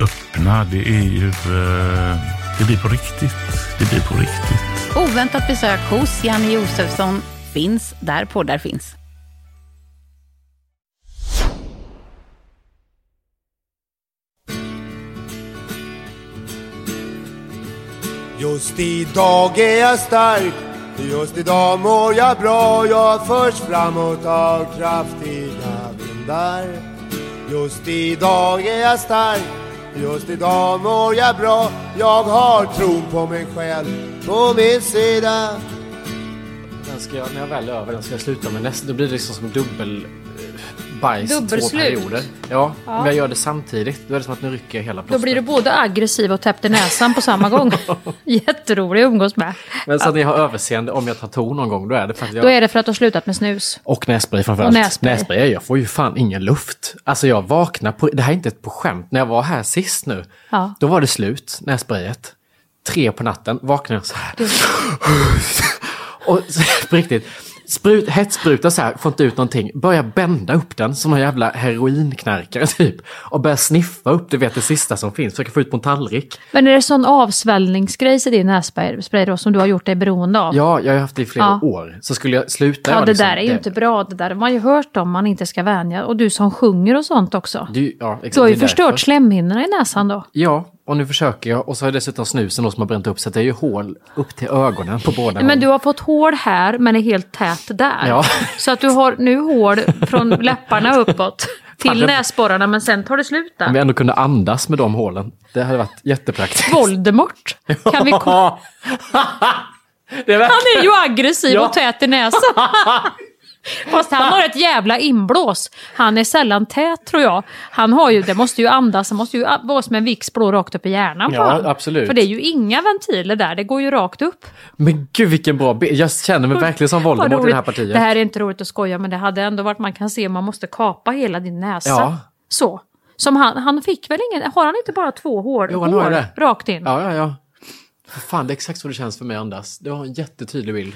öppna. Det är ju... Eh, det blir på riktigt. Det blir på riktigt. Oväntat besök hos Janne Josefsson finns där poddar finns. Just idag är jag stark Just idag mår jag bra Jag förs framåt av kraftiga vindar Just idag är jag stark Just idag mår jag bra Jag har tron på mig själv på min sida Den ska jag, när jag väl är över den ska jag sluta med nästa. Då blir det liksom som dubbel bajs två Dubbelslut. perioder. Ja, Ja. men jag gör det samtidigt. Då är det som att nu rycker jag hela Då plåstret. blir du både aggressiv och täppt i näsan på samma gång. Jätterolig att umgås med. Men så att ni har överseende om jag tar ton någon gång, då är det för att jag... Då är det för att du har slutat med snus. Och nässpray framförallt. Och nässpray. nässpray. Jag får ju fan ingen luft. Alltså jag vaknar på... Det här är inte ett på skämt. När jag var här sist nu, Ja. då var det slut, nässprayet. Tre på natten vaknade jag så här. Och så, på riktigt, sprut, hetsspruta så här, får inte ut någonting. Börjar bända upp den som en jävla heroinknarkare typ. Och börjar sniffa upp, du vet det sista som finns. Försöker få ut på en tallrik. Men är det sån avsvällningsgrej i din nässpray då, som du har gjort dig beroende av? Ja, jag har haft det i flera Ja. år. Så skulle jag sluta Ja, det liksom, där är ju inte bra. Det där har man ju hört om man inte ska vänja. Och du som sjunger och sånt också. Du, ja, exakt, Du har ju det förstört därför. slemhinnorna i näsan då. Ja, och nu försöker jag. Och så har jag dessutom snusen då som har bränt upp så det är ju hål upp till ögonen på båda Men du har fått hål här men är helt tät där. Ja. Så att du har nu hål från läpparna uppåt till näsborrarna men sen tar det slut Om vi där. ändå kunde andas med de hålen. Det hade varit jättepraktiskt. Voldemort kan vi det är Han är ju aggressiv Ja. och tät i näsan. Fast han har ett jävla inblås. Han är sällan tät tror jag. Han har ju, det måste ju andas, det måste ju vara som en Vicks blå rakt upp i hjärnan på Ja, han. absolut. För det är ju inga ventiler där, det går ju rakt upp. Men gud vilken bra bild. Jag känner mig verkligen som Vad Voldemort i det här partiet. Det här är inte roligt att skoja men det hade ändå varit, man kan se, man måste kapa hela din näsa. Ja. Så. Som han, han fick väl ingen, har han inte bara två hår, Jo, han har hår det. rakt in? Ja, ja, ja. För fan, det är exakt så det känns för mig att andas. Det var en jättetydlig bild.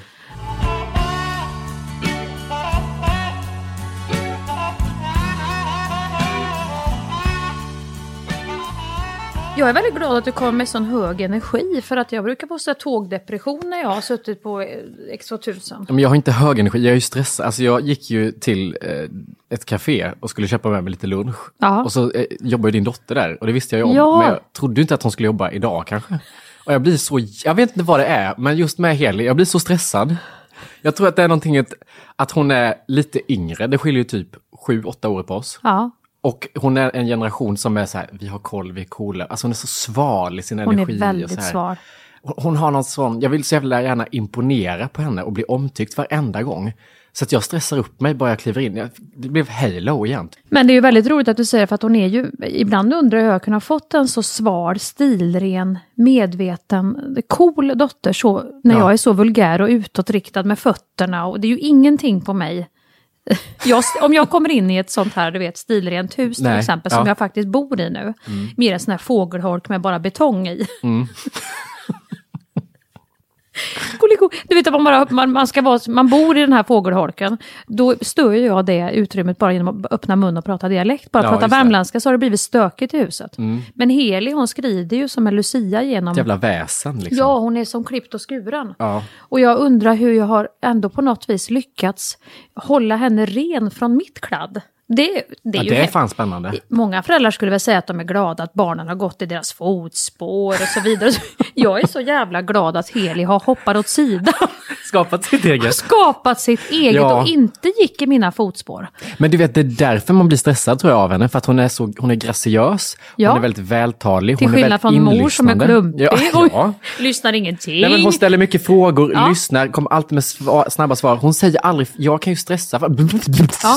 Jag är väldigt glad att du kom med sån hög energi för att jag brukar få så tågdepression när jag har suttit på eh, X2000. Men jag har inte hög energi, jag är ju stressad. Alltså jag gick ju till eh, ett café och skulle köpa med mig lite lunch. Ja. Och så eh, jobbar ju din dotter där och det visste jag ju om. Ja. Men jag trodde inte att hon skulle jobba idag kanske. Och jag blir så, jag vet inte vad det är, men just med Heli, jag blir så stressad. Jag tror att det är någonting att, att hon är lite yngre, det skiljer ju typ sju, åtta år på oss. Ja, Och hon är en generation som är så här, vi har koll, vi är coola. Alltså hon är så sval i sin hon energi. är och väldigt här. svar. Hon- Hon har någon sån, jag vill så jävla gärna imponera på henne och bli omtyckt varenda gång. Så att jag stressar upp mig bara jag kliver in. Det blev Halo igen. Men det är ju väldigt roligt att du säger för att hon är ju, ibland undrar jag hur jag kunnat fått en så sval, stilren, medveten, cool dotter så, när Ja. jag är så vulgär och utåtriktad med fötterna och det är ju ingenting på mig. Jag, om jag kommer in i ett sånt här, du vet, stilrent hus till Nej, exempel, ja. som jag faktiskt bor i nu, mer en sån här fågelholk med bara betong i. Mm. Du vet att man, bara, man, man, ska vara, man bor i den här fågelholken. Då stör ju jag det utrymmet bara genom att öppna mun och prata dialekt. Bara Ja, prata värmländska så har det blivit stökigt i huset. Mm. Men Heli hon skrider ju som en lucia genom... Ett jävla väsen liksom. Ja, hon är som klippt och skuren. Ja. Och jag undrar hur jag har ändå på något vis lyckats hålla henne ren från mitt kladd. Det, det är ja, det är fan spännande. Många föräldrar skulle väl säga att de är glada att barnen har gått i deras fotspår och så vidare. Jag är så jävla glad att Heli har hoppat åt sidan. Skapat sitt eget. Skapat sitt eget Ja. och inte gick i mina fotspår. Men du vet, det är därför man blir stressad tror jag av henne. För att hon är så, hon är graciös, Ja. hon är väldigt vältalig, Till hon är skillnad från mor som är klumpig Ja, och ja. lyssnar ingenting. Nej, men hon ställer mycket frågor, lyssnar, kommer alltid med svar, snabba svar. Hon säger aldrig, jag kan ju stressa,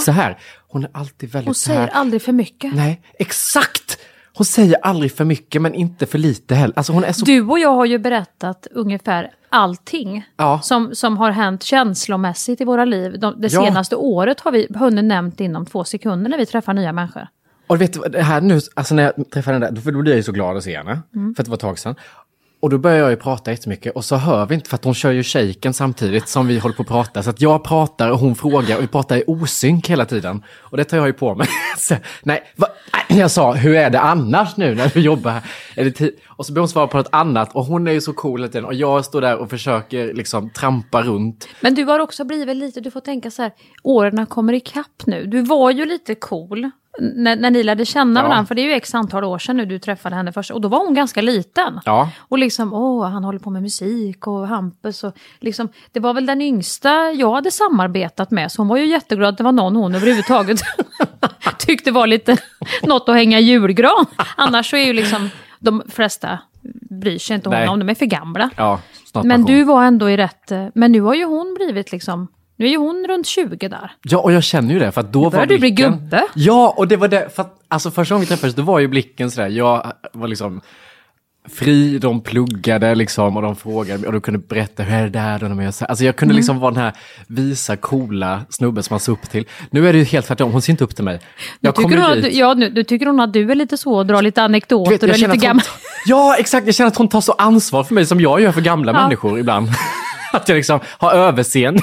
så här. Hon är alltid väldigt Hon så här. säger aldrig för mycket. Nej, exakt! Hon säger aldrig för mycket men inte för lite heller. Alltså hon är så... Du och jag har ju berättat ungefär allting Ja. som, som har hänt känslomässigt i våra liv. De, det Ja. senaste året har vi hunnit nämnt inom två sekunder när vi träffar nya människor. Och vet du här nu, alltså när jag träffar henne där, då blir jag ju så glad att se henne. Mm. För att det var ett tag sedan. Och då börjar jag ju prata jättemycket och så hör vi inte, för att hon kör ju shaken samtidigt som vi håller på att prata. Så att jag pratar och hon frågar och vi pratar i osynk hela tiden. Och det tar jag ju på mig. Så, nej, va, jag sa, hur är det annars nu när du jobbar här? Och så börjar hon svara på något annat och hon är ju så cool hela tiden. Och jag står där och försöker liksom trampa runt. Men du har också blivit lite, du får tänka så här, åren kommer ikapp nu. Du var ju lite cool när, när ni lärde känna Ja. varandra, för det är ju x antal år sedan nu du träffade henne först. Och då var hon ganska liten. Ja. Och liksom, åh, han håller på med musik och Hampus och liksom, det var väl den yngsta jag hade samarbetat med, så hon var ju jätteglad att det var någon hon överhuvudtaget tyckte var lite något att hänga julgran. Annars så är ju liksom, de flesta bryr sig inte Nej. om, de är för gamla. Ja, Men du var ändå i rätt, men nu har ju hon blivit liksom, nu är ju hon runt 20 där. Ja, och jag känner ju det, för att då Nu var börjar du bli blicken... gubbe. Ja, och det var det, för att alltså första gången vi träffades, då var ju blicken sådär, jag var liksom fri, de pluggade liksom och de frågade och de kunde berätta hur är det där då gör så. Alltså jag kunde Mm. liksom vara den här visa, coola snubben som man såg upp till. Nu är det ju helt tvärtom, hon ser inte upp till mig. Nu Jag tycker, kommer hon dit. du- ja, nu, nu tycker hon att du är lite så och drar lite anekdoter vet, och är lite gammal. ja, exakt. Jag känner att hon tar så ansvar för mig som jag gör för gamla Ja. människor ibland. Att jag liksom har överseende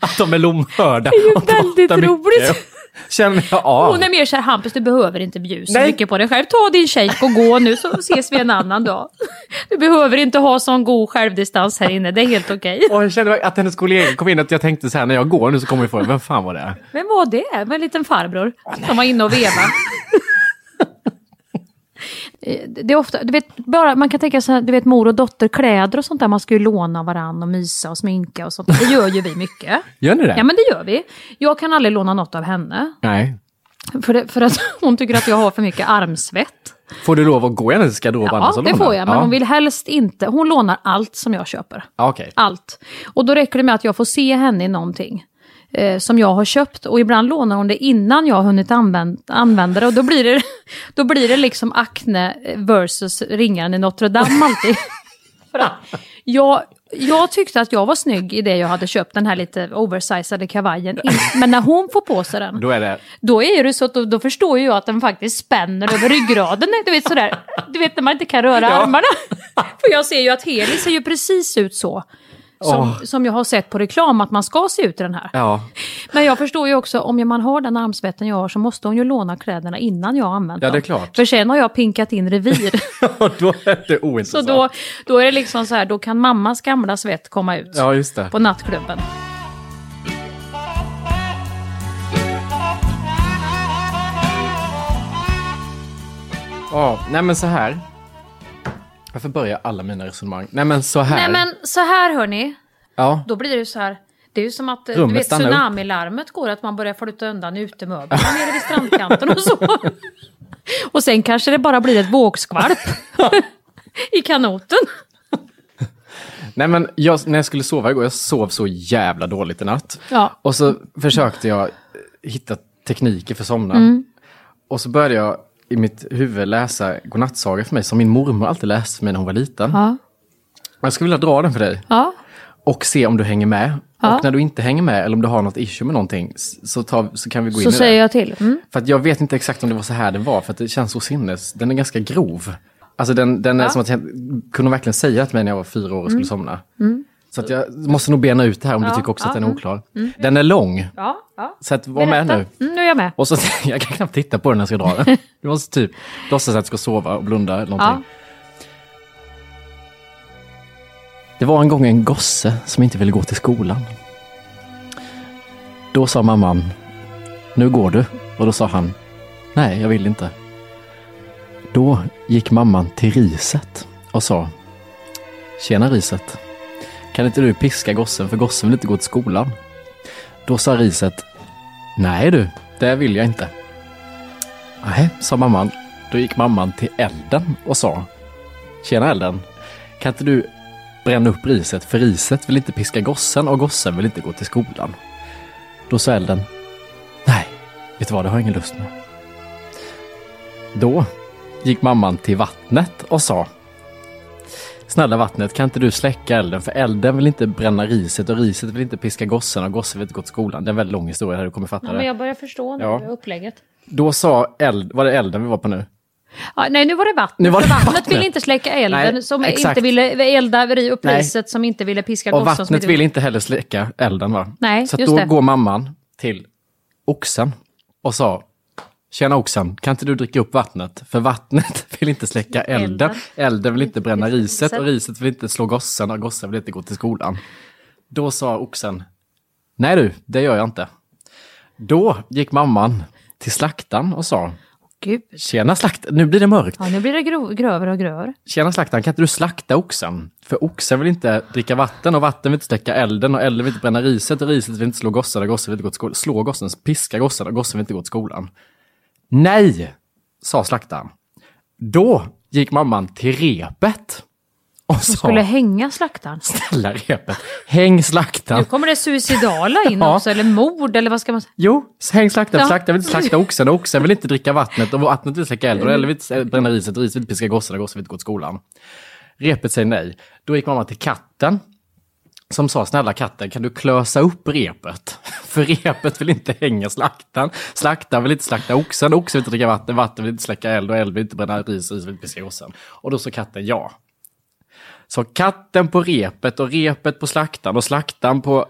att de är lomhörda. Det är ju och väldigt roligt. Känner jag av. Hon är mer såhär, Hampus du behöver inte bjuda så Nej. mycket på dig själv. Ta din shake och gå nu så ses vi en annan dag. Du behöver inte ha sån god självdistans här inne, det är helt okej. Och jag kände att hennes kollegor kom in att jag tänkte så här när jag går nu så kommer vi få vem fan var det? Vem var det? Med en liten farbror som var inne och veva. Eh, Det är ofta, du vet, bara, man kan tänka så här, du vet mor och dotter, kläder och sånt där, man ska ju låna varann och mysa och sminka och sånt. Det gör ju vi mycket. Gör ni det? Ja men det gör vi. Jag kan aldrig låna något av henne. Nej. För, det, för att hon tycker att jag har för mycket armsvett. Får du lov att gå i hennes garderob Ja, det får jag, men ja. hon vill helst inte. Hon lånar allt som jag köper. Okej. Allt. Och då räcker det med att jag får se henne i någonting eh, som jag har köpt. Och ibland lånar hon det innan jag har hunnit använd, använda det. Och då blir det, då blir det liksom Acne versus ringaren i Notre Dame alltid. För att jag, jag tyckte att jag var snygg i det jag hade köpt, den här lite oversizade kavajen. Men när hon får på sig den, Då är det... då är det så att då, då förstår jag att den faktiskt spänner över ryggraden. Du vet sådär, du vet när man inte kan röra Ja. armarna. För jag ser ju att Heli ser ju precis ut så. Som, Åh. som jag har sett på reklam att man ska se ut i den här. Ja. Men jag förstår ju också, om man har den armsvetten jag har så måste hon ju låna kläderna innan jag använt Ja, dem. det är klart. För sen har jag pinkat in revir. Och då är det så ointressant. då, då är det liksom så här, då kan mammas gamla svett komma ut Ja, just det. på nattklubben. Ja, nej men så här. Varför börjar alla mina resonemang? Nej men så här. Nej men så här hörni, Ja, Då blir det ju så här. Det är ju som att eh, du vet, tsunamilarmet går, att man börjar flytta undan utemöblerna nere vid strandkanten och så. Och sen kanske det bara blir ett vågskvalp i kanoten. nej men jag, när jag skulle sova igår, jag sov så jävla dåligt i natt. Ja. Och så försökte jag hitta tekniker för att somna. Mm. Och så började jag i mitt huvud läsa godnattsaga för mig, som min mormor alltid läste för mig när hon var liten. Ja. Jag skulle vilja dra den för dig. Ja. Och se om du hänger med. Ja. Och när du inte hänger med eller om du har något issue med någonting så, tar, så kan vi gå in Så i det. säger jag till. Mm. För att jag vet inte exakt om det var så här den var, för att det känns så sinnes. Den är ganska grov. Alltså den, den är som att jag kunde verkligen säga till mig när jag var fyra år och skulle Mm. somna. Mm. Så att jag måste nog bena ut det här om du tycker också att den är mm, oklar. mm. Den är lång, så att var med Berätta. nu. Nu är jag med. Och så, jag kan knappt titta på den när jag ska dra den. Du måste typ låtsas att du ska sova och blunda eller någonting. Ja. Det var en gång en gosse som inte ville gå till skolan. Då sa mamman, nu går du. Och då sa han, nej jag vill inte. Då gick mamman till riset och sa, tjena riset. Kan inte du piska gossen för gossen vill inte gå till skolan? Då sa riset, nej du, det vill jag inte. Nej, sa mamman. Då gick mamman till elden och sa, tjena elden. Kan inte du bränna upp riset för riset vill inte piska gossen och gossen vill inte gå till skolan. Då sa elden, nej, vet du vad, det har jag ingen lust med. Då gick mamman till vattnet och sa, snälla vattnet, kan inte du släcka elden för elden vill inte bränna riset och riset vill inte piska gossen och gossen vill inte gå till skolan. Det är en väldigt lång historia här, du kommer fatta Ja, det. men jag börjar förstå nu Ja. upplägget. Då sa eld, var det elden vi var på nu? Ja, nej, nu var det vattnet. Nu var det vattnet vattnet. ville inte släcka elden, Nej, som exakt. inte ville elda upp Nej. riset, som inte ville piska Och gossen. som vattnet vill inte heller släcka elden va? Nej, Så då det. går mamman till oxen och sa Tjena oxen, kan inte du dricka upp vattnet? För vattnet vill inte släcka elden. Elden. Vill inte bränna riset och riset vill inte slå gossen och gossen vill inte gå till skolan. Då sa oxen Nej du, det gör jag inte. Då gick mamman till slaktaren och sa Gud. Tjena slaktaren, nu blir det mörkt. Ja, nu blir det grov, grövre och grövre. Tjena slaktaren, kan inte du slakta oxen? För oxen vill inte dricka vatten och vatten vill inte släcka elden och elden vill inte bränna riset och riset vill inte slå gossen och gossen vill inte gå till skolan. Slå gossen, piska gossen och gossen vill inte gå till skolan. Nej, sa slaktaren. Då gick mamman till repet och Hon sa, skulle hänga slaktaren. snälla repet, häng slaktaren. Nu kommer det suicidala in Ja. också, eller mord, eller vad ska man säga? Jo, häng slaktaren. Ja. Slaktaren vill inte slakta oxen och oxen vill inte dricka vattnet och vattnet vill släcka elden och elden vill inte bränna riset och riset vill inte piska gossen och gossen vill inte gå till skolan. Repet säger nej. Då gick mamma till katten som sa snälla katten kan du klösa upp repet? För repet vill inte hänga slaktaren. Slaktaren vill inte slakta oxen, oxen vill inte dricka vatten, vatten vill inte släcka eld och eld vill inte bränna ris ris vill inte piska gossen. Och då sa katten ja. Så katten på repet och repet på slaktaren och slaktaren på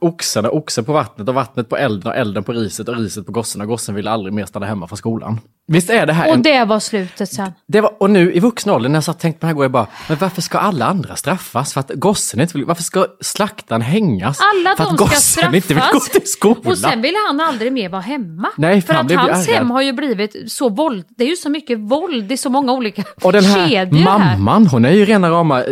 oxen och oxen på vattnet och vattnet på elden och elden på riset och riset på gossen och gossen ville aldrig mer stanna hemma från skolan. Visst är det här Och en... det var slutet sen. Det var, och nu i vuxen ålder när jag satt och tänkte på det här går jag bara, men varför ska alla andra straffas? För att gossen inte vill, varför ska slaktaren hängas? Alla för de att ska gossen inte vill gå till skolan? Och sen ville han aldrig mer vara hemma. Nej, för för att hans hem har ju blivit så våld. Det är ju så mycket våld i så många olika Och den här kedjor här. mamman, hon är ju rena rama eh,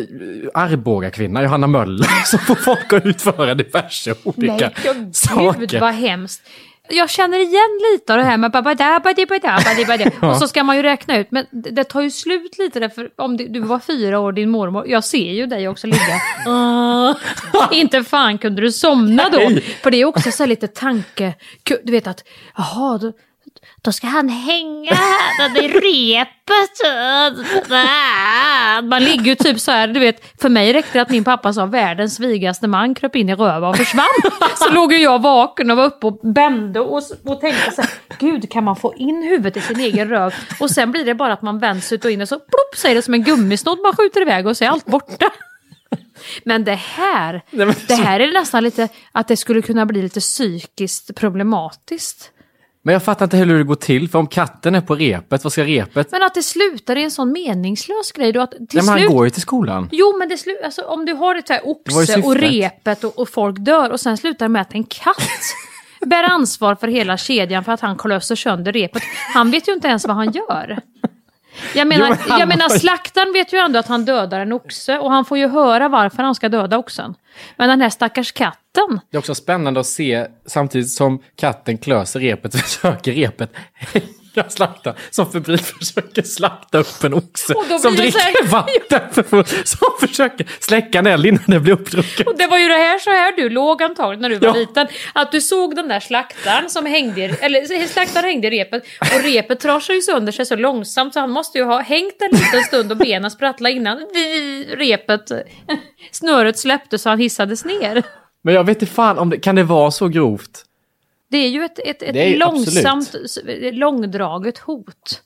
Arboga-kvinna, Johanna Möller, som får folk att utföra diverse olika Nej, ja, gud saker. vad hemskt. Jag känner igen lite av det här med babada, badibada, badibada. Ja. Och så ska man ju räkna ut, men det tar ju slut lite därför om du, du var fyra år, din mormor, jag ser ju dig också ligga. Ah, inte fan kunde du somna då. Nej. För det är också så här lite tanke, du vet att, jaha, då, ska han hänga här i repet. Man ligger ju typ så här, du vet, för mig räckte det att min pappa sa världens vigaste man kröp in i röva och försvann. Så låg ju jag vaken och var uppe och bände och, och tänkte så här, gud kan man få in huvudet i sin egen röv? Och sen blir det bara att man vänds ut och in och så plopp säger det som en gummisnodd man skjuter iväg och så är allt borta. Men det här, det här är nästan lite att det skulle kunna bli lite psykiskt problematiskt. Men jag fattar inte hur det går till, för om katten är på repet, vad ska repet? Men att det slutar i en sån meningslös grej då att till Nej, men han slut... går ju till skolan. Jo men det slu... alltså, om du har ett så här oxe och repet och, och folk dör och sen slutar det med att en katt bär ansvar för hela kedjan för att han klöser sönder repet. Han vet ju inte ens vad han gör. Jag menar, Jo, men jag menar slaktaren vet ju ändå att han dödar en oxe och han får ju höra varför han ska döda oxen. Men den här stackars katten, Det är också spännande att se, samtidigt som katten klöser repet, försöker repet hänga slaktaren, som febrilt försöker slakta upp en oxe, som dricker här- vatten, för full, som försöker släcka en eld innan det blir uppdrucket. Och det var ju det här så här du låg antagligen när du var Ja. liten. Att du såg den där slaktaren som hängde, eller slaktaren hängde i repet och repet trasar ju sönder sig så långsamt så han måste ju ha hängt en liten stund och benen sprattlade innan repet, snöret släppte så han hissades ner. Men jag vet inte fan om det, kan det vara så grovt? Det är ju ett, ett, ett Det långsamt, s- långdraget hot.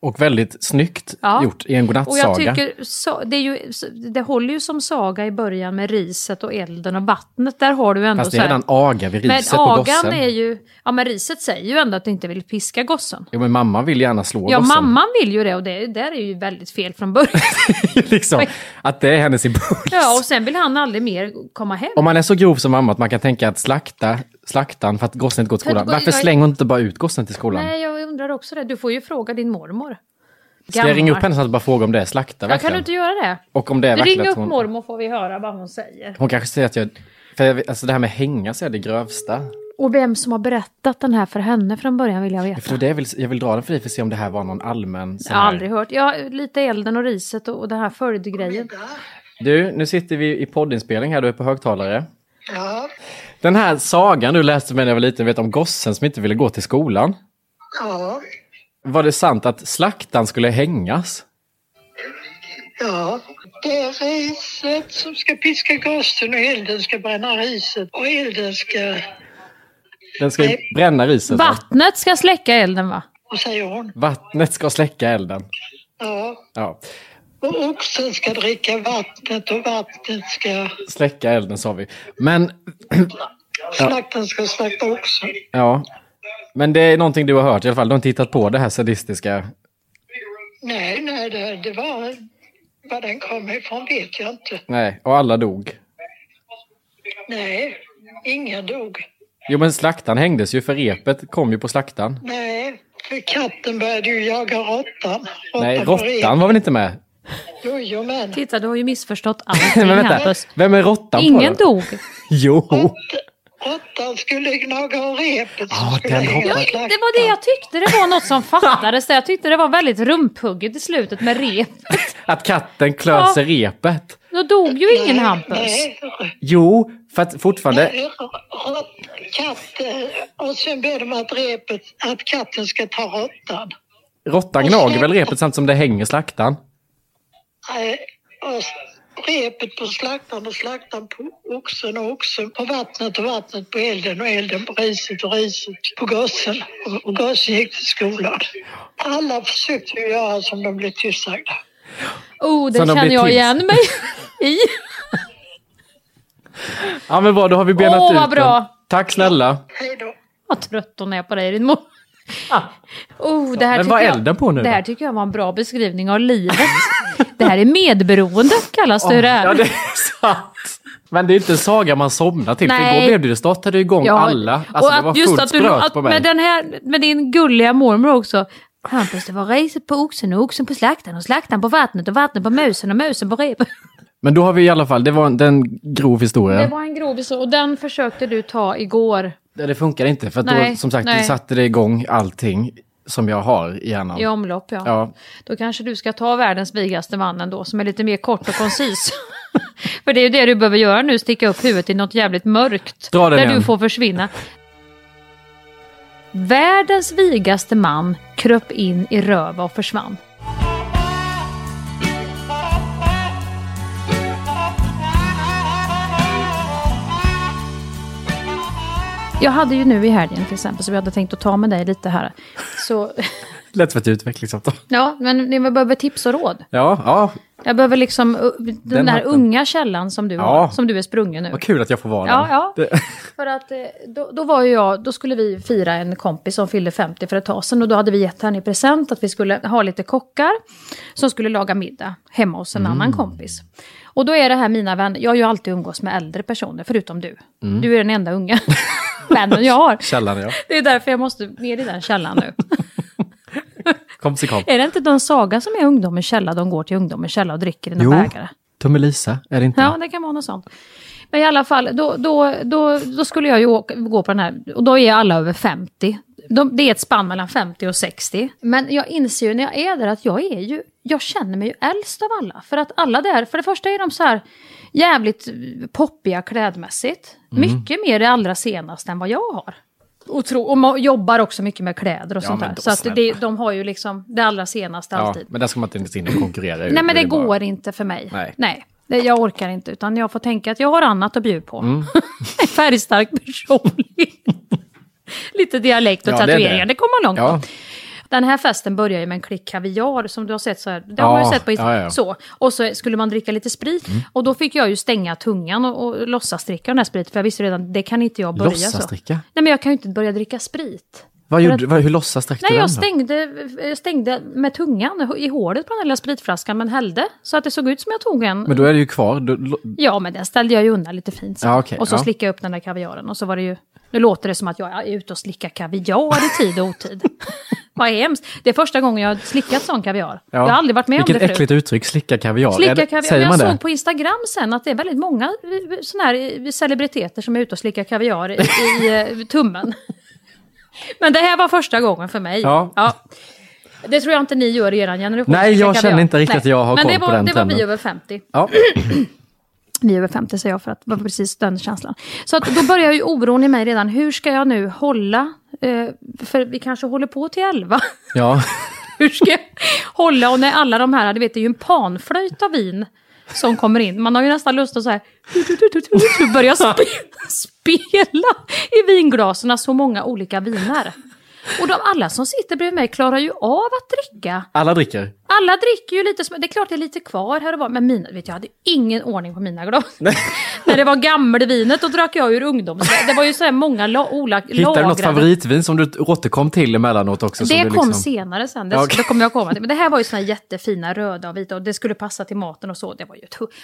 Och väldigt snyggt Ja. gjort i en Och jag godnattsaga. tycker så, det, är ju, det håller ju som saga i början med riset och elden och vattnet. Där har du ändå Fast det är redan aga vid Men riset på gossen. är ju... Ja men riset säger ju ändå att du inte vill piska gossen. Jo, men mamma vill gärna slå Ja gossen. mamman vill ju det och det där är ju väldigt fel från början. liksom, att det är hennes impuls. ja och sen vill han aldrig mer komma hem. Om man är så grov som mamma att man kan tänka att slakta slaktaren för att gossen inte går till skolan. För- Varför jag- slänger hon inte bara ut gossen till skolan? Nej jag undrar också det. Du får ju fråga din mormor. Ska jag ringa upp henne så att bara fråga om det är slakta Ja, kan du inte göra det? Och om det är Du ringer upp hon... mormor får vi höra vad hon säger. Hon kanske säger att jag... För jag alltså det här med hänga så är det grövsta. Och vem som har berättat den här för henne från början vill jag veta. För det jag, vill, jag vill dra den för dig för att se om det här var någon allmän... Jag har här- aldrig hört. Ja, lite elden och riset och, och den här följdgrejen. Du, nu sitter vi i poddinspelning här, du är på högtalare. Ja, Den här sagan du läste med när jag var liten, vet om gossen som inte ville gå till skolan. ja, Var det sant att slaktaren skulle hängas? ja. Det är riset som ska piska gossen och elden ska bränna riset och elden ska... Den ska ju bränna riset. va? Vattnet ska släcka elden va? Vad säger hon? Vattnet ska släcka elden. Ja. Ja, Och oxen ska dricka vattnet och vattnet ska... släcka elden sa vi. Men, Slaktaren ska slakta oxen. ja. Men det är någonting du har hört i alla fall. Du har inte hittat på det här sadistiska. Nej, nej, det, det var... Var den kom ifrån vet jag inte. Nej, och alla dog. Nej, ingen dog. Jo, men slaktaren hängdes ju för repet kom ju på slaktaren. Nej, för katten började ju jaga råttan. Nej, råttan var väl inte med? Jo, jo, men. Titta, du har ju missförstått allting Men vänta, Hampus. vem är råttan på Ingen den? dog. Jo! Råttan skulle gnaga av repet. skulle den slakten. Det var det jag tyckte, det var något som fattades. Jag tyckte det var väldigt rumphugget i slutet med rep. Att katten klöt Ja. repet. Då dog ju ingen Hampus. Nej, Jo, för att fortfarande... nej, katten. Och sen ber de att repet, att katten ska ta råttan. Råttan gnager väl repet samtidigt som det hänger slaktaren? Och repet på slaktaren och slaktaren på oxen och oxen på vattnet och vattnet på elden och elden på riset och riset på gossen. Och- gossen gick till skolan. Alla försökte göra som de blev tillsagda. Oh, det känner jag till. igen mig i. Ja men bra, då har vi benat Åh, ut vad bra. den. Tack snälla. Hej då. Vad trött hon är på dig din mor. Oh, det här Men vad elden på nu Det här tycker jag var en bra beskrivning av livet. det här är medberoende kallas det hur det är. Ja, det är sant. Men det är inte en saga man somnar till. För Nej. igår blev det, det startade igång Ja, alla. Alltså och det att var just att du, att på mig. med, den här, med din gulliga mormor också. Hampus, det var riset på oxen och oxen på slaktaren och slaktaren på vattnet och vattnet på musen och musen på rep. Men då har vi i alla fall, det var det en grov historia. Det var en grov historia och den försökte du ta igår Det, det funkar inte för att då, Nej, som sagt, nej. det satte det igång allting som jag har i hjärnan. i omlopp. Ja. Ja. Då kanske du ska ta världens vigaste man ändå som är lite mer kort och koncis. För det är ju det du behöver göra nu, sticka upp huvudet i något jävligt mörkt. Dra den där igen. du får försvinna. Världens vigaste man kröp in i röva och försvann. Jag hade ju nu i helgen till exempel, så vi hade tänkt att ta med dig lite här. Så, Lätt för ett utvecklingssamtal. ja, men ni behöver tips och råd. Ja, ja, Jag behöver liksom uh, den, Den där hatten. unga källan som du Ja. har, som du är sprungen nu. vad kul att jag får vara Ja, den. ja. Det, För att eh, då, då var ju jag, då skulle vi fira en kompis som fyllde 50 för ett tag sedan och då hade vi gett henne i present att vi skulle ha lite kockar som skulle laga middag hemma hos en Mm. annan kompis. Och då är det här mina vänner, jag har ju alltid umgås med äldre personer förutom du. Mm. Du är den enda unga vännen jag har. källan ja. Det är därför jag måste ner i den källan nu. Kompis i komp. är det inte den saga som är ungdomens källa, de går till ungdomens källa och dricker i en Jo, bägare? Tummelisa, är det inte? Ja, det kan vara något sånt. Men i alla fall, då, då, då, då skulle jag ju åka, gå på den här, och då är alla över 50. De, det är ett spann mellan 50 och 60. Men jag inser ju när jag är där att jag är ju, jag känner mig ju äldst av alla. För att alla där, för det första är de så här jävligt poppiga klädmässigt. Mm. Mycket mer det allra senaste än vad jag har. Och, tro, och jobbar också mycket med kläder och Ja, sånt där. Så att det, de har ju liksom det allra senaste Ja, alltid. men där ska man inte in och konkurrera. Nej men det bara- går inte för mig. Nej. Nej. det- Jag orkar inte utan jag får tänka att jag har annat att bjuda på. Mm. En färgstark personlighet. Lite dialekt och Ja, det tatueringar, det. det, kommer man långt Ja. Den här festen börjar ju med en klick kaviar som du har sett så här. Det har man ju Ja, sett på ja, ja. så. Och så skulle man dricka lite sprit. Mm. Och då fick jag ju stänga tungan och, och låtsas dricka den här spriten. För jag visste redan, det kan inte jag börja så. Låtsasdricka? Nej men jag kan ju inte börja dricka sprit. Vad gjorde, vad, hur låtsas drack du Nej, den jag stängde, jag stängde med tungan i hålet på den lilla spritflaskan men hällde. Så att det såg ut som jag tog en. Men då är det ju kvar. Lo- Ja, men den ställde jag ju undan lite fint. sen. Ja, okej, och så ja. slickade jag upp den där kaviaren. Och så var det ju... Nu låter det som att jag är ute och slickar kaviar i tid och otid. Vad hemskt. Det är första gången jag har slickat sån kaviar. Jag har aldrig varit med om Vilket det förut. äckligt uttryck, slicka kaviar. Slicka kaviar. Säger Men man jag det? såg på Instagram sen att det är väldigt många såna här eh, celebriteter som är ute och slickar kaviar i, i eh, tummen. Men det här var första gången för mig. Ja. Det tror jag inte ni gör i er generation. Nej, jag känner inte riktigt att jag har Men koll det på var, den det var vi över 50. Ja. Vi är över 50 säger jag för att det var precis den känslan. Så att då börjar ju oron i mig redan. Hur ska jag nu hålla? Eh, för vi kanske håller på till 11. ja. Hur ska jag hålla? Och när alla de här, du vet det är ju en panflöjt av vin som kommer in. Man har ju nästan lust att så här, börja spe, spela i vinglasen så många olika viner. Och de alla som sitter bredvid mig klarar ju av att dricka. Alla dricker. Alla dricker ju lite, det är klart det är lite kvar här och var, men mina, vet jag hade ingen ordning på mina glas. När det var gammelvinet då drack jag ur ungdoms... Det var ju så här många la, ola, Hittar du något favoritvin som du återkom till emellanåt också? det kom liksom... senare sen, det, okej. det kommer jag komma till. Men det här var ju såna jättefina röda och vita och det skulle passa till maten och så. Det var ju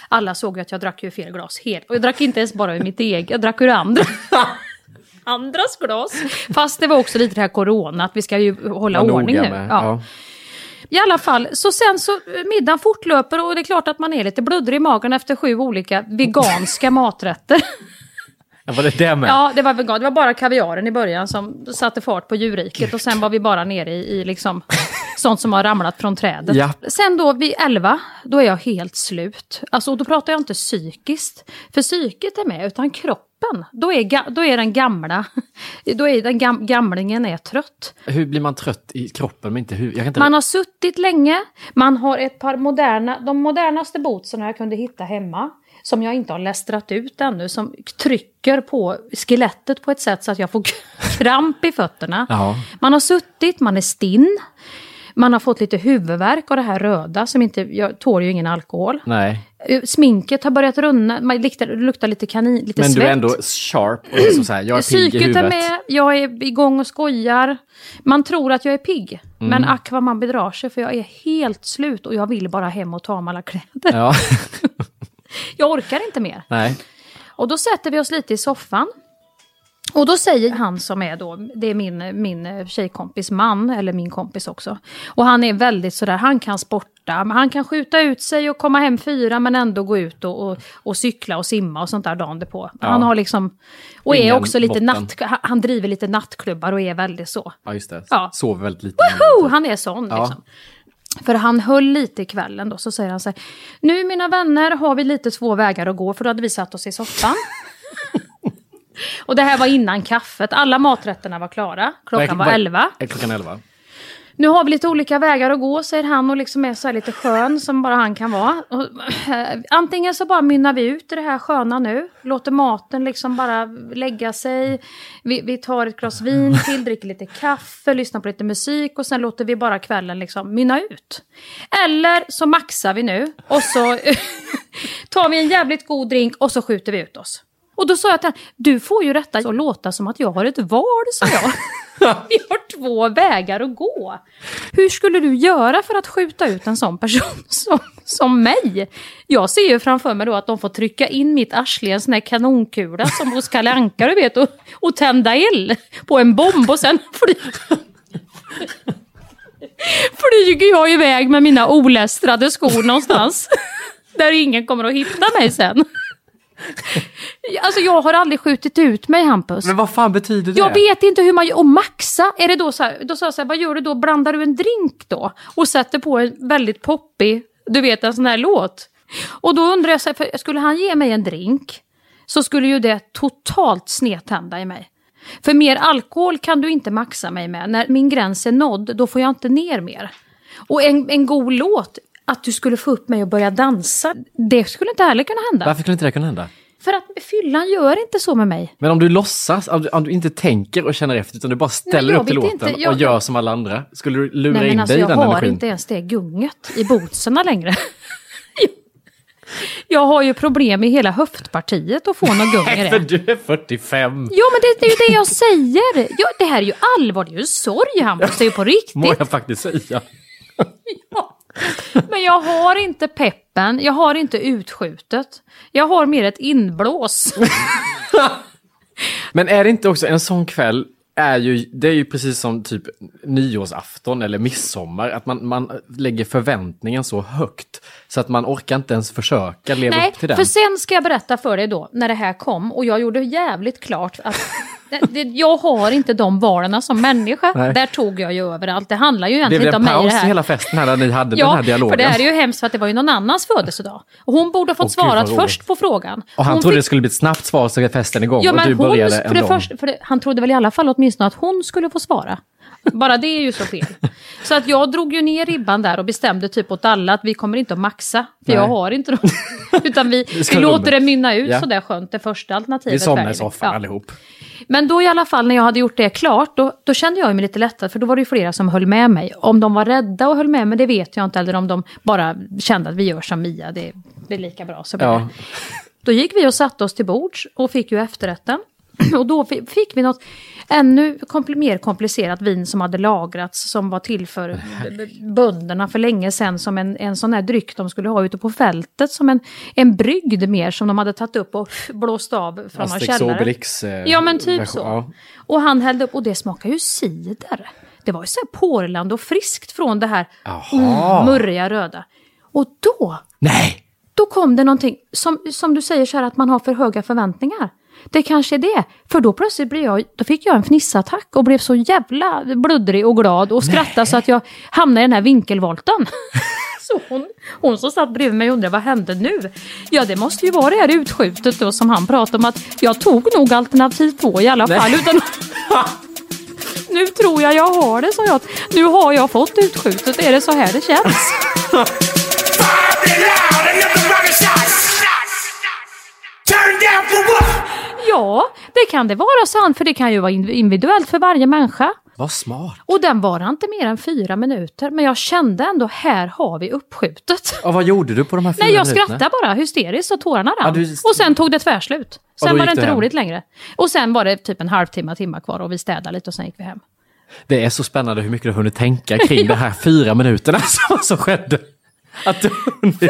Alla såg ju att jag drack ju fel glas helt. Och jag drack inte ens bara ur mitt eget, jag drack ur andra. Andras glas. Fast det var också lite det här corona, att vi ska ju hålla Var noga ordning nu. med- Ja. ja. I alla fall, så sen så eh, middagen fortlöper och det är klart att man är lite bluddrig i magen efter sju olika veganska maträtter. Ja, var det det med? Ja, det var vegan. Det var bara kaviaren i början som satte fart på djurriket och sen var vi bara nere i, i liksom sånt som har ramlat från trädet. Ja. Sen då vid 11, då är jag helt slut. Alltså, och då pratar jag inte psykiskt, för psyket är med, utan kroppen. Då är, då är den gamla, då är den gam, gamlingen är trött. Hur blir man trött i kroppen men inte kan inte... Man har suttit länge, man har ett par moderna, de modernaste bootsen jag kunde hitta hemma, som jag inte har lästrat ut ännu, som trycker på skelettet på ett sätt så att jag får kramp i fötterna. Ja. Man har suttit, man är stinn, man har fått lite huvudvärk av det här röda, som inte, jag tål ju ingen alkohol. Nej. Eh, Sminket har börjat runna, man luktar, luktar lite kanin, lite Men svett. du är ändå sharp och liksom så här, jag är pigg i Psyket är huvudet. med, jag är igång och skojar. Man tror att jag är pigg. Mm. Men ack vad man bedrar sig för jag är helt slut och jag vill bara hem och ta mig alla kläder. Ja. Jag orkar inte mer. Nej. Och då sätter vi oss lite i soffan. Och då säger han som är då, det är min, min tjejkompis man, eller min kompis också. Och han är väldigt sådär, han kan sporta, han kan skjuta ut sig och komma hem fyra men ändå gå ut och, och, och cykla och simma och sånt där dagen på. Ja. Han har liksom, och är Ingen också lite botten. natt, han- han driver lite nattklubbar och är väldigt så. Ja, just det. Ja. Sover väldigt lite. Woho! Han är sån Ja. liksom. För han höll lite i kvällen då, så säger han så här. Nu mina vänner har vi lite två vägar att gå, för då hade vi satt oss i soffan. och det här var innan kaffet, alla maträtterna var klara. Klockan var 11. Är klockan 11? Nu har vi lite olika vägar att gå, säger han och liksom är så här lite skön som bara han kan vara. Och, äh, antingen så bara mynnar vi ut i det här sköna nu, låter maten liksom bara lägga sig. Vi, vi tar ett glas vin till, dricker lite kaffe, lyssnar på lite musik och sen låter vi bara kvällen liksom mynna ut. Eller så maxar vi nu och så tar vi en jävligt god drink och så skjuter vi ut oss. Och då sa jag till honom, du får ju detta att låta som att jag har ett val, sa jag. Vi har två vägar att gå. Hur skulle du göra för att skjuta ut en sån person som, som mig? Jag ser ju framför mig då att de får trycka in mitt arsle i en sån här kanonkula som hos Kalle Anka, du vet, och, och tända eld på en bomb och sen flyga. flyger jag iväg med mina olästrade skor någonstans. Där ingen kommer att hitta mig sen. Alltså jag har aldrig skjutit ut mig Hampus. Men vad fan betyder det? Jag vet inte hur man gör. Och maxa, är det då så här, då sa jag så här, vad gör du då? Blandar du en drink då? Och sätter på en väldigt poppig, du vet en sån här låt. Och då undrar jag, så här, för skulle han ge mig en drink så skulle ju det totalt snedtända i mig. För mer alkohol kan du inte maxa mig med. När min gräns är nådd, då får jag inte ner mer. Och en, en god låt, att du skulle få upp mig och börja dansa, det skulle inte heller kunna hända. Varför skulle inte det kunna hända? För att fyllan gör inte så med mig. Men om du låtsas, om du, om du inte tänker och känner efter utan du bara ställer jag upp till låten inte, jag- och gör som alla andra. Skulle du lura Nej, men in alltså, dig i jag den har energin? inte ens det gunget i bootsarna längre. jag har ju problem i hela höftpartiet att få något gung i Nej, för det. du är 45. Ja, men det, det är ju det jag säger. Ja, det här är ju allvar, det är ju sorg Hampus, det är ju på riktigt. Må jag faktiskt säga. Men jag har inte peppen, jag har inte utskjutet. Jag har mer ett inblås. Men är det inte också en sån kväll är ju, det är ju precis som typ nyårsafton eller midsommar, att man, man lägger förväntningen så högt så att man orkar inte ens försöka leva Nej, upp till den. för sen ska jag berätta för dig då, när det här kom, och jag gjorde jävligt klart att det, det, jag har inte de valen som människa. Nej. Där tog jag ju över allt. Det handlar ju egentligen blev inte en om mig det paus i hela festen här när ni hade den Ja, här dialogen. för det här är ju hemskt för att det var ju någon annans födelsedag. Och hon borde ha fått vad svarat först på frågan. och han hon trodde fick- det skulle bli ett snabbt svar så är festen igång Ja, och men du hon, började för en det först, för det, han trodde väl i alla fall åtminstone att hon skulle få svara. Bara det är ju så fel. Så att jag drog ju ner ribban där och bestämde typ åt alla att vi kommer inte att maxa. För jag Nej. har inte dem. Utan vi, Vi låter det mynna ut Ja. sådär skönt, det första alternativet. Vi väljer i vi. soffan Ja. allihop. Men då i alla fall när jag hade gjort det klart, då, då kände jag mig lite lättad. För då var det ju flera som höll med mig. Om de var rädda och höll med mig, det vet jag inte. Eller om de bara kände att vi gör som Mia, det blir lika bra. Så blir. Ja. Då gick vi och satte oss till bords och fick ju efterrätten. Och då fi- fick vi något ännu kompl- mer komplicerat vin som hade lagrats som var till för bönderna för länge sedan som en, en sån här dryck de skulle ha ute på fältet som en, en brygd mer som de hade tagit upp och blåst av från någon källare. Obelix, eh, Ja men typ version, så. ja. Och han hällde upp och det smakar ju cider. Det var ju så här porlande och friskt från det här mm, murriga röda. Och då Nej! då kom det någonting, som, som du säger så här att man har för höga förväntningar. Det kanske är det. För då plötsligt blev jag, då fick jag en fnissattack och blev så jävla bluddrig och glad och skrattade så att jag hamnade i den här vinkelvolten. så hon, hon som satt bredvid mig undrade vad hände nu? Ja det måste ju vara det här utskjutet då som han pratade om att jag tog nog alternativ två i alla fall. Utan, nu tror jag jag har det, sa jag. Nu har jag fått utskjutet, är det så här det känns? Ja, det kan det vara, sa han, för det kan ju vara indiv- individuellt för varje människa. Vad smart. Och den var inte mer än fyra minuter, men jag kände ändå, här har vi uppskjutet. Och vad gjorde du på de här fyra Nej, jag minuterna? skrattade bara hysteriskt och tårarna rann. Ja, du- Och sen tog det tvärslut. Sen var det inte hem? roligt längre. Och sen var det typ en halvtimme, timme kvar och vi städade lite och sen gick vi hem. Det är så spännande hur mycket du har hunnit tänka kring de här fyra minuterna som, som skedde. Att du hunnit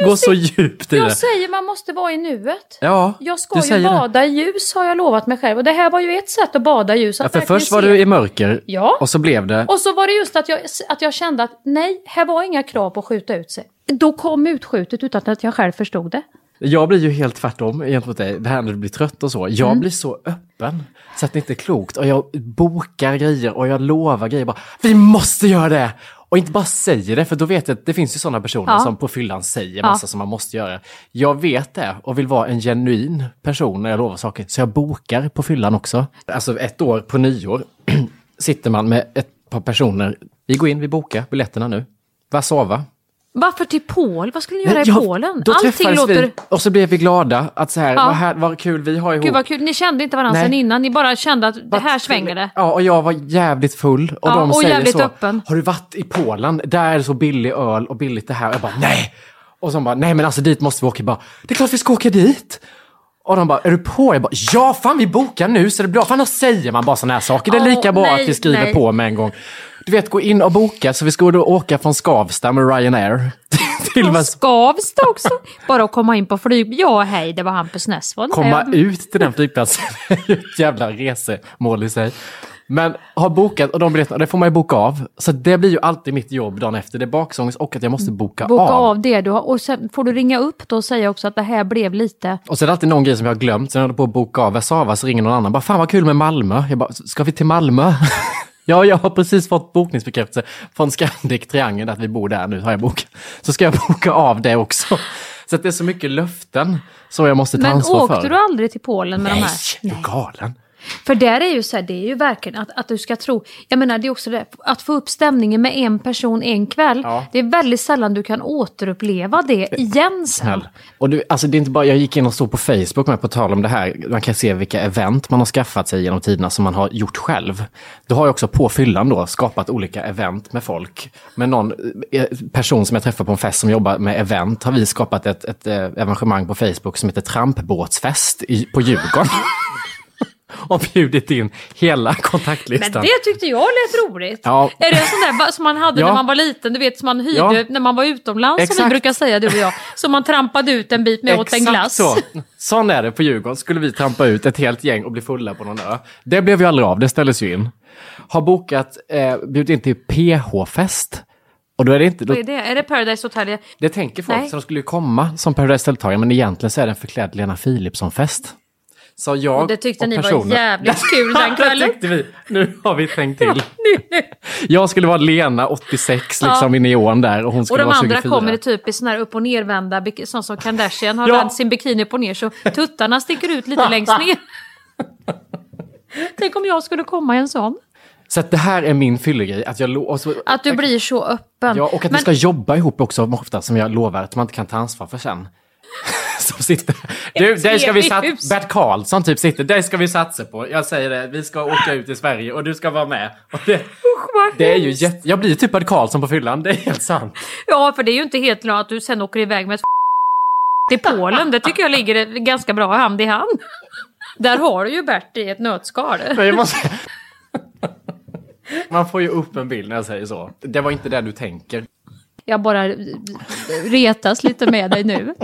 Ja, gå så djupt i Jag det. säger man måste vara i nuet. Ja, Jag ska ju bada i ljus har jag lovat mig själv. Och det här var ju ett sätt att bada i ljus. Ja, Att för verkligen först var se. du i mörker Ja. och så blev det... Och så var det just att jag, att jag kände att nej, här var inga krav på att skjuta ut sig. Då kom utskjutet utan att jag själv förstod det. Jag blir ju helt tvärtom gentemot dig, det här när du blir trött och så. Jag Mm. blir så öppen så att det inte är klokt. Och jag bokar grejer och jag lovar grejer. Bara, vi måste göra det! Och inte bara säger det, för då vet jag att det finns ju sådana personer Ja. som på fyllan säger Ja. massa som man måste göra. Jag vet det och vill vara en genuin person när jag lovar saker, så jag bokar på fyllan också. Alltså ett år på nyår sitter man med ett par personer. Vi går in, vi bokar biljetterna nu. Varsava, Varför till Pol? Vad skulle ni göra Nej, i ja, Polen? Då Allting träffades låter... vi och så blev vi glada att så här, Ja. vad, här, vad kul vi har ihop. Gud vad kul. Ni kände inte varandra Nej. sen innan. Ni bara kände att det här svänger det. Ja, och jag var jävligt full. Och Ja, de och säger så, öppen. har du varit i Polen? Där är det så billig öl och billigt det här. Och jag bara, nej! Och så bara, nej men alltså dit måste vi åka. Jag bara, det är klart vi ska åka dit! Och de bara, är du på? Jag bara, ja fan vi bokar nu så det blir bra. För annars säger man bara sådana här saker. Det är lika bra nej, att vi skriver nej. på med en gång. Du vet, gå in och boka. Så vi ska då åka från Skavsta med Ryanair. till Väst- Skavsta också. Bara att komma in på flyg. Ja, hej, det var Hampus Nessvold. komma Eh, ut till den flygplatsen är ju ett jävla resemål i sig. Men har bokat och de biljetterna, det får man ju boka av. Så det blir ju alltid mitt jobb dagen efter. Det är baksångs och att jag måste boka, Boka av. av det du har. Och sen får du ringa upp då och säga också att det här blev lite... Och så är det alltid någon grej som jag har glömt. Sen jag håller på att boka av Warszawa så ringer någon annan. Bara, fan vad kul med Malmö. Jag bara, ska vi till Malmö? ja, jag har precis fått bokningsbekräftelse från Scandic Triangeln att vi bor där nu, har jag bokat. Så ska jag boka av det också. Så det är så mycket löften som jag måste ta Men ansvar åkte för. du aldrig till Polen med Nej, de här? är du galen? För där är ju så här, det är ju verkligen att, att du ska tro, jag menar det är också det, att få upp stämningen med en person en kväll. Ja. Det är väldigt sällan du kan återuppleva det igen sen. Och du, alltså det är inte bara, jag gick in och stod på Facebook med på tal om det här. Man kan se vilka event man har skaffat sig genom tiderna som man har gjort själv. Du har ju också på fyllan då skapat olika event med folk. Med någon eh, person som jag träffade på en fest som jobbar med event har vi skapat ett, ett eh, evenemang på Facebook som heter Trampbåtsfest i, på Djurgården. och bjudit in hela kontaktlistan. Men det tyckte jag lät roligt. Ja. Är det en sån där som man hade Ja. när man var liten, du vet som man hyrde Ja. när man var utomlands som vi Exakt. brukar säga du och jag. Som man trampade ut en bit med åt en glass. så. Sån är det på Djurgården. Skulle vi trampa ut ett helt gäng och bli fulla på någon ö. Det blev ju aldrig av, det ställdes ju in. Har bokat, eh, bjudit in till PH-fest. Och då är det inte... Då, Vad är det? Är det Paradise Hotel? det tänker folk, Nej. så de skulle ju komma som Paradise-deltagare, men egentligen så är det en förklädd Lena Philipsson-fest. Så jag Och det tyckte och ni var personer- jävligt kul den det kvällen. tyckte vi. Nu har vi tänkt till. Jag skulle vara Lena, 86, Ja. liksom i neon där och hon Och skulle de vara andra 24. kommer i typ i sån här upp och nervända, sån som Kardashian har Ja. vänt sin bikini upp och ner så tuttarna sticker ut lite längst ner. Tänk om jag skulle komma i en sån. Så att det här är min fyllegrej. Att, jag lo- och så, Att du blir så öppen. Ja, och att vi Men- ska jobba ihop också ofta, som jag lovar att man inte kan ta ansvar för sen. Som sitter... Du, där ska vi satsa... Bert Karlsson typ sitter, det ska vi satsa på. Jag säger det, vi ska åka ut i Sverige och du ska vara med. Det, vad det är ju jätte... Jag blir typ Bert Karlsson på fyllan, det är helt sant. Ja, för det är ju inte helt klart att du sen åker iväg med ett till Polen. Det tycker jag ligger ganska bra hand i hand. Där har du ju Bert i ett nötskal. Måste... Man får ju upp en bild när jag säger så. Det var inte det du tänker. Jag bara retas lite med dig nu.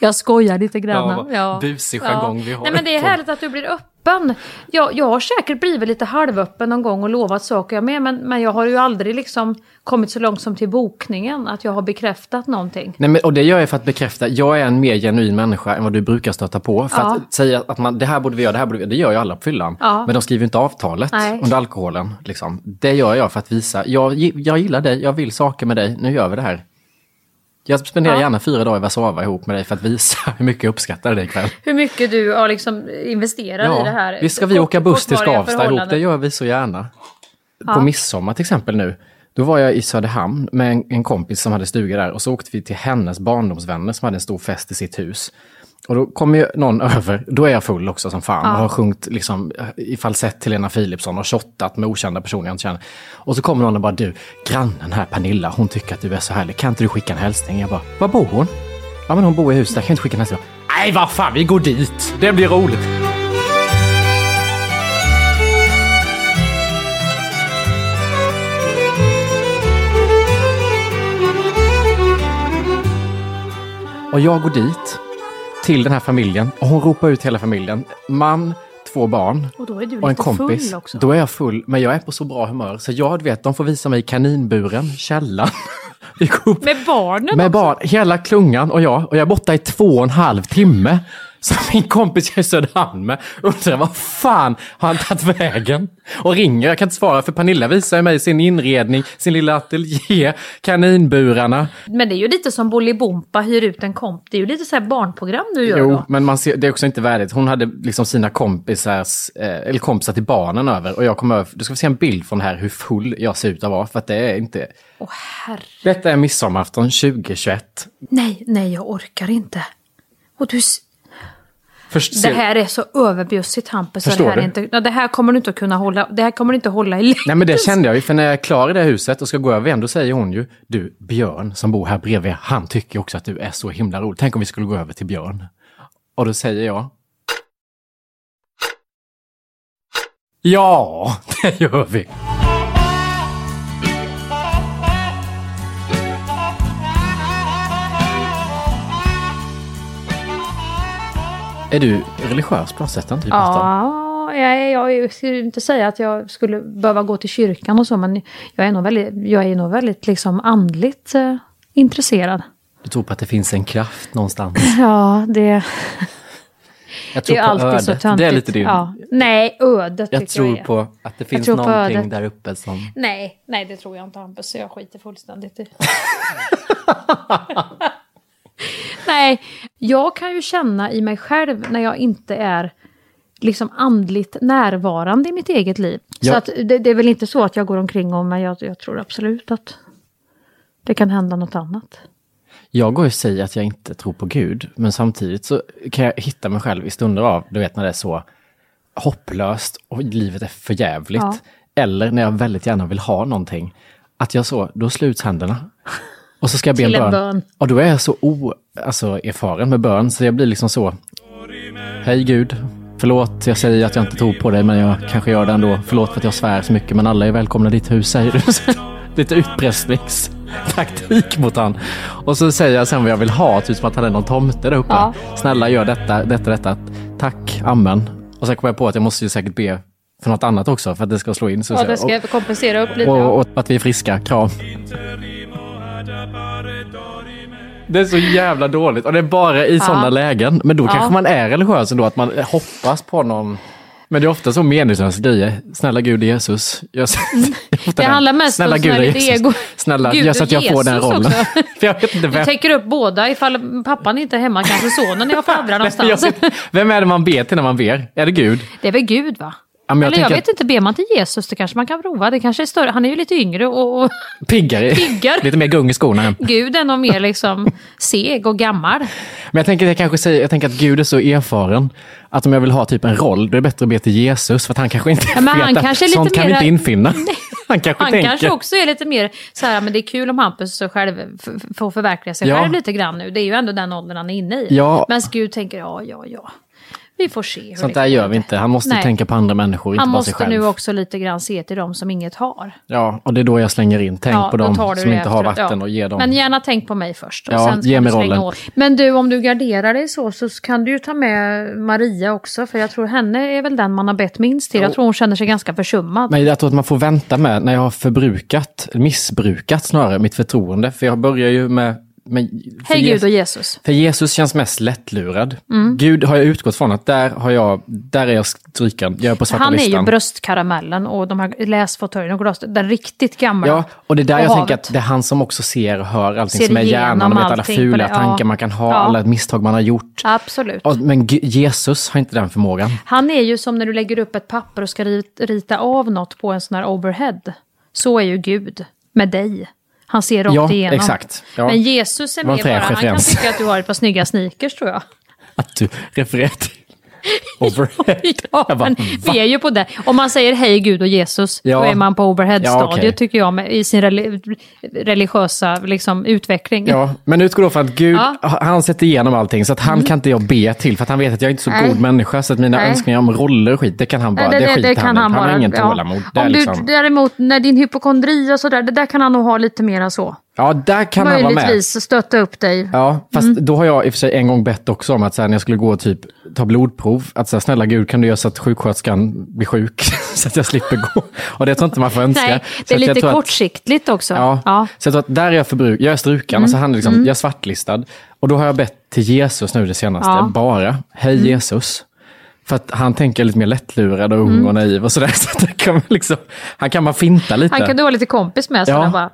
Jag skojar lite grann. Ja, vad busig jargong vi har Nej, men det är härligt att du blir öppen. Jag, jag har säkert blivit lite halvöppen någon gång och lovat saker jag med, men, men jag har ju aldrig liksom kommit så långt som till bokningen, att jag har bekräftat någonting. Nej, men, och det gör jag för att bekräfta, jag är en mer genuin människa än vad du brukar stöta på. För Ja. att säga att man, det här borde vi göra, det här borde vi göra, det gör ju alla på fyllan. Ja. Men de skriver inte avtalet Nej. under alkoholen. Liksom. Det gör jag för att visa, jag, jag gillar dig, jag vill saker med dig, nu gör vi det här. Jag spenderar Ja. gärna fyra dagar i Warszawa ihop med dig för att visa hur mycket jag uppskattar dig ikväll. Hur mycket du har liksom investerat i det här. visst ska vi åka buss till Skavsta ihop, det gör vi så gärna. Ja. På midsommar till exempel nu, då var jag i Söderhamn med en, en kompis som hade stuga där och så åkte vi till hennes barndomsvänner som hade en stor fest i sitt hus. Och då kommer ju någon över, då är jag full också som fan Ja. och har sjungit liksom, i falsett till Lena Philipsson och shottat med okända personer jag inte känner. Och så kommer någon och bara du, grannen här Pernilla, hon tycker att du är så härlig, kan inte du skicka en hälsning? Jag bara, var bor hon? Ja men hon bor i huset, där kan jag inte skicka en hälsning? Nej vad fan, vi går dit, det blir roligt. Och jag går dit till den här familjen och hon ropar ut hela familjen. Man, två barn Och då är du och en kompis. full också. Då är jag full, men jag är på så bra humör. Så jag vet, de får visa mig kaninburen, upp Med barnen med också. barn, hela klungan och jag. Och jag är borta i två och en halv timme. Så min kompis jag är i Söderhamn med undrar vad fan har han tagit vägen? Och ringer, jag kan inte svara för Pernilla visar mig sin inredning, sin lilla ateljé, kaninburarna. Men det är ju lite som Bolibompa hyr ut en komp. Det är ju lite så här barnprogram du gör Jo, då. men man ser, det är också inte värdigt. Hon hade liksom sina kompisars, eh, eller kompisar till barnen över. Och jag kommer över, du ska få se en bild från här hur full jag ser ut att vara. För att det är inte... Åh herre. Detta är midsommarafton 2021. Nej, nej jag orkar inte. Och du... Först, Det här är så överbjussigt Hampus. så Förstår det, här är du? inte, ja, det här kommer du inte att kunna hålla. Det här kommer du inte att hålla i längden. Nej men det kände jag ju, för när jag är klar i det här huset och ska gå över igen, då säger hon ju, du Björn som bor här bredvid, han tycker också att du är så himla rolig. Tänk om vi skulle gå över till Björn. Och då säger jag, ja, det gör vi. Är du religiös på något sätt? Inte? Ja, jag, jag, skulle inte säga att jag skulle behöva gå till kyrkan och så, men jag är nog väldigt, jag är nog väldigt liksom andligt eh, intresserad. Du tror på att det finns en kraft någonstans? Ja, det, Jag det tror är på alltid så ödet. töntigt. Det är lite din... Ja. Nej, ödet Jag tror jag är. på att det finns tror någonting ödet. där uppe som... Nej, nej det tror jag inte Hampus, så jag skiter fullständigt i. nej, jag kan ju känna i mig själv när jag inte är liksom andligt närvarande i mitt eget liv. Ja. Så att det, det är väl inte så att jag går omkring och men jag, jag tror absolut att det kan hända något annat. Jag går och säger att jag inte tror på Gud, men samtidigt så kan jag hitta mig själv i stunder av, du vet när det är så hopplöst och livet är för jävligt. Ja. Eller när jag väldigt gärna vill ha någonting. Att jag så, då sluts händerna. Och så ska jag be en Till en bön. bön. Och då är jag så o, alltså, erfaren med bön, så jag blir liksom så. Hej Gud, förlåt jag säger att jag inte tror på dig, men jag kanske gör det ändå. Förlåt för att jag svär så mycket, men alla är välkomna i ditt hus, säger du. Lite utpressningstaktik mot han. Och så säger jag sen vad jag vill ha, typ som att han är någon tomte där uppe. Ja. Snälla gör detta, detta, detta. Tack, amen. Och sen kommer jag på att jag måste ju säkert be för något annat också för att det ska slå in. Så Ja, det ska kompensera upp lite. och, och, och att vi är friska, kram. Det är så jävla dåligt och det är bara i Ja. sådana lägen. Men då Ja. kanske man är religiös ändå, att man hoppas på någon. Men det är ofta så meningslösa grejer. Snälla Gud och Jesus. Jag, ofta Det den. handlar mest Snälla om Gud och Jesus. ego. Snälla, Gud gör så att jag får den Jesus rollen. jag vet inte Du vem. täcker upp båda ifall pappan inte är hemma, kanske sonen är och fladdrar någonstans. vem är det man ber till när man ber? Är det Gud? Det är väl Gud va? Ja, men jag Eller jag vet inte, ber man till Jesus det kanske man kan prova. Det kanske är större. Han är ju lite yngre och, och Piggare. Piggare. Lite mer gung i skorna. Gud är nog mer liksom seg och gammal. Men jag tänker, jag kanske säger, jag tänker att Gud är så erfaren att om jag vill ha typ en roll, då är det bättre att be till Jesus för att han kanske inte Ja, men han kanske är lite sånt kan vi inte infinna. Han kanske Han tänker. kanske också är lite mer så här, men det är kul om Hampus så själv får förverkliga sig Ja. själv lite grann nu. Det är ju ändå den åldern han är inne i. Ja. Men Gud tänker, ja, ja, ja. Vi får se. Hur Sånt där gör vi inte. Han måste Nej. tänka på andra människor, inte Han bara sig måste själv. nu också lite grann se till dem som inget har. Ja, och det är då jag slänger in. Tänk Ja, på du som inte har efteråt, vatten ja. och ge dem. Men gärna tänk på mig först. Och Ja, sen ge mig rollen. åt. Men du, om du garderar dig så, så kan du ju ta med Maria också. För jag tror henne är väl den man har bett minst till. Jag tror hon känner sig ganska försummad. Men jag tror att man får vänta med när jag har förbrukat, missbrukat snarare, mitt förtroende. För jag börjar ju med... för Hej Gud och Jesus. För Jesus känns mest lättlurad. Mm. Gud har jag utgått från att där, har jag, där är jag strykad. Jag är på svarta Han är ju listan. bröstkaramellen och de här läsfåtöljerna och glas, den riktigt gamla. Ja, och det är där jag havet. tänker att det är han som också ser och hör allting Ser som är hjärnan. Och vet alla fula det, ja. tankar man kan ha, Ja. alla misstag man har gjort. Absolut. Och, men G- Jesus har inte den förmågan. Han är ju som när du lägger upp ett papper och ska rit- rita av något på en sån här overhead. Så är ju Gud med dig. Han ser rakt Ja, igenom. exakt. Ja. Men Jesus är en bara, han kan tycka att du har ett par snygga sneakers tror jag. Att du refererar till overhead. Ja, bara, men vi är ju på det. Om man säger hej Gud och Jesus, Ja. då är man på overhead-stadiet Ja, okej. tycker jag, med, i sin reli- religiösa liksom, utveckling. Ja, men utgå då från att Gud, Ja. Mm. han sätter igenom allting så att han kan inte jag be till för att han vet att jag är inte så Nej. god människa så att mina Nej. önskningar om roller och skit, det kan han bara, det, skiter han, i. han har ingen tålamod. Det Om liksom, du däremot, när din hypokondri och sådär, det där kan han nog ha lite mera så. Ja, där kan han vara med. Möjligtvis stötta upp dig. Ja, fast då har jag i och för sig en gång bett också om att så här, när jag skulle gå och typ ta blodprov, att så här, snälla gud kan du göra så att sjuksköterskan blir sjuk så att jag slipper gå. Och det tror inte man får önska. Nej, det är lite tror att- kortsiktigt också. Ja. Ja. Så jag tror att där är jag förbruk, jag är struken, Mm. och så han liksom, Mm. jag är svartlistad. Och då har jag bett till Jesus nu det senaste, Ja. bara, hej Mm. Jesus. För att han tänker lite mer lättlurad och ung Mm. och naiv och sådär. Så kan liksom, han kan man finta lite. Han kan du vara lite kompis med. Ja. Ja. Bara.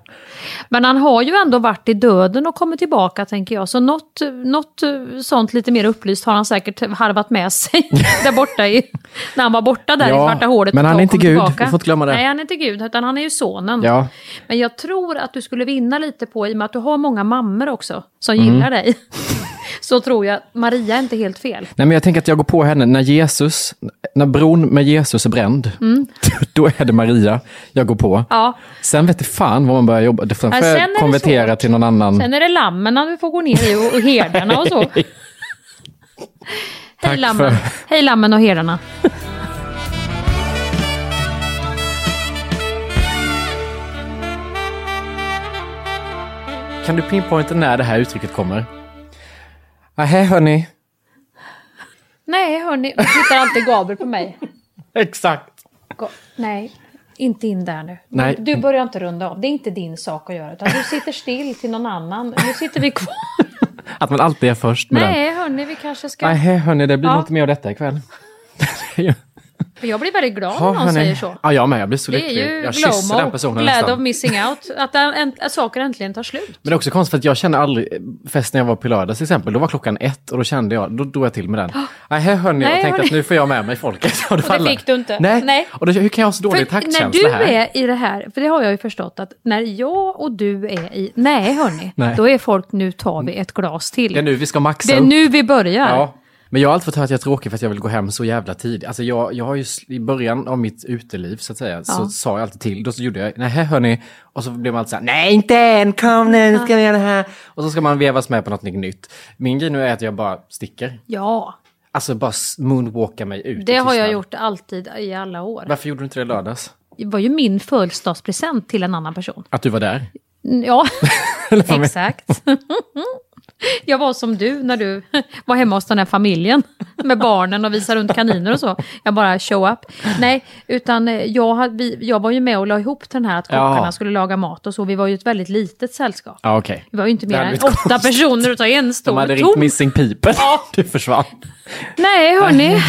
Men han har ju ändå varit i döden och kommit tillbaka tänker jag. Så något, något eh, sånt lite mer upplyst har han säkert harvat med sig där borta i, när han var borta där Ja, i svarta hålet. men han är inte Gud, tillbaka. vi får inte glömma det. Nej, han är inte Gud, utan han är ju sonen. Ja. Men jag tror att du skulle vinna lite på, i och med att du har många mammor också som Mm. gillar dig. Så tror jag Maria är inte helt fel. Nej men jag tänker att jag går på henne när Jesus, när bron med Jesus är bränd, Mm. då är det Maria jag går på. Ja. Sen vet det fan vad man börjar jobba, då får Ja, det konvertera till någon annan. Sen är det lammen du får gå ner i och, och herdarna och så. Hej lammen. för- Hej lammen och herdarna. Kan du pinpointa när det här uttrycket kommer? Hej hörni. Nej hörni, nu tittar alltid Gabriel på mig. Exakt. Ga- Nej, inte in där nu. Nej. Du börjar inte runda av. Det är inte din sak att göra. Utan du sitter still till någon annan. Nu sitter vi kvar. Att man alltid är först med den. Nej hörni, vi kanske ska... Nej, hörni, det blir Ja. inte mer av detta ikväll. Jag blir väldigt glad Ja, när någon säger så. Ja, jag med. Jag blir så Det är lycklig. ju Jag kysser den personen glad nästan. of missing out. Att, en, att saker äntligen tar slut. Men det är också konstigt för att jag känner aldrig, fest när jag var på lördags till exempel, då var klockan ett och då kände jag, då drog jag till med den. Nej, här hörni, jag tänkte hörni. att nu får jag med mig folket. Och, Och det fick du inte. Nej, Nej. och då, hur kan jag ha så dålig För när taktkänsla du här? är i det här, för det har jag ju förstått att när jag och du är i, nej hörni, Nej. då är folk nu tar vi ett glas till. Det är nu vi ska maxa Det är upp. nu vi börjar. Ja. Men jag har alltid fått höra att jag är tråkig för att jag vill gå hem så jävla tidigt. Alltså jag, jag har ju i början av mitt uteliv så att säga, så Ja. sa jag alltid till. Då så gjorde jag, nej hörni. Och så blev man alltid så här, nej inte än, kom nu, nu ska vi göra det här. Och så ska man vevas med på något nytt. Min grej nu är att jag bara sticker. Ja, Alltså bara moonwalka mig ut det har jag gjort alltid i alla år. Varför gjorde du inte det lördags? Det var ju min födelsedagspresent till en annan person. Att du var där? Ja, exakt. Jag var som du när du var hemma hos den här familjen med barnen och visade runt kaniner och så. Jag bara show up. Nej, utan eh, jag, hade, vi, jag var ju med och la ihop den här att kockarna Ja. skulle laga mat och så. Vi var ju ett väldigt litet sällskap. Ja okej. Vi var ju inte mer än blivit åtta konstigt. personer utan en stor De hade tom. ringt Missing People. Du försvann. Nej, hörni.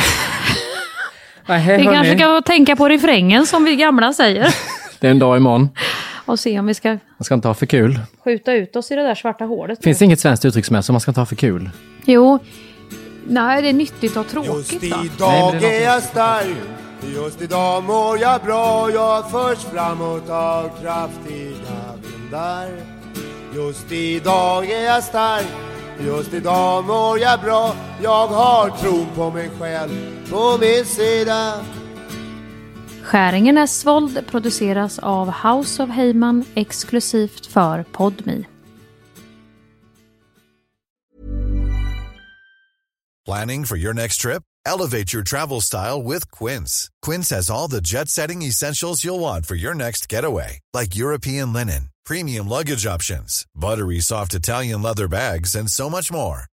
Nej, Vi hörni. kanske ska tänka på refrängen som vi gamla säger. Det är en dag imorgon. Och se om vi ska Man ska inte ha för kul. skjuta ut oss i det där svarta hålet. Finns det inget svenskt uttryck som är så man ska inte ha för kul? Jo, nej det är nyttigt och tråkigt va? Idag är jag stark, just idag mår jag bra Jag förs framåt av kraftiga vindar Just idag är jag stark, just idag mår jag bra Jag har tron på mig själv på min sida Skäringen våld produceras av House of Heyman exklusivt för Podmi. Planning for your next trip? Elevate your travel style with Quince. Quince has all the jet setting essentials you'll want for your next getaway, like European linen, premium luggage options, buttery soft Italian leather bags, and so much more.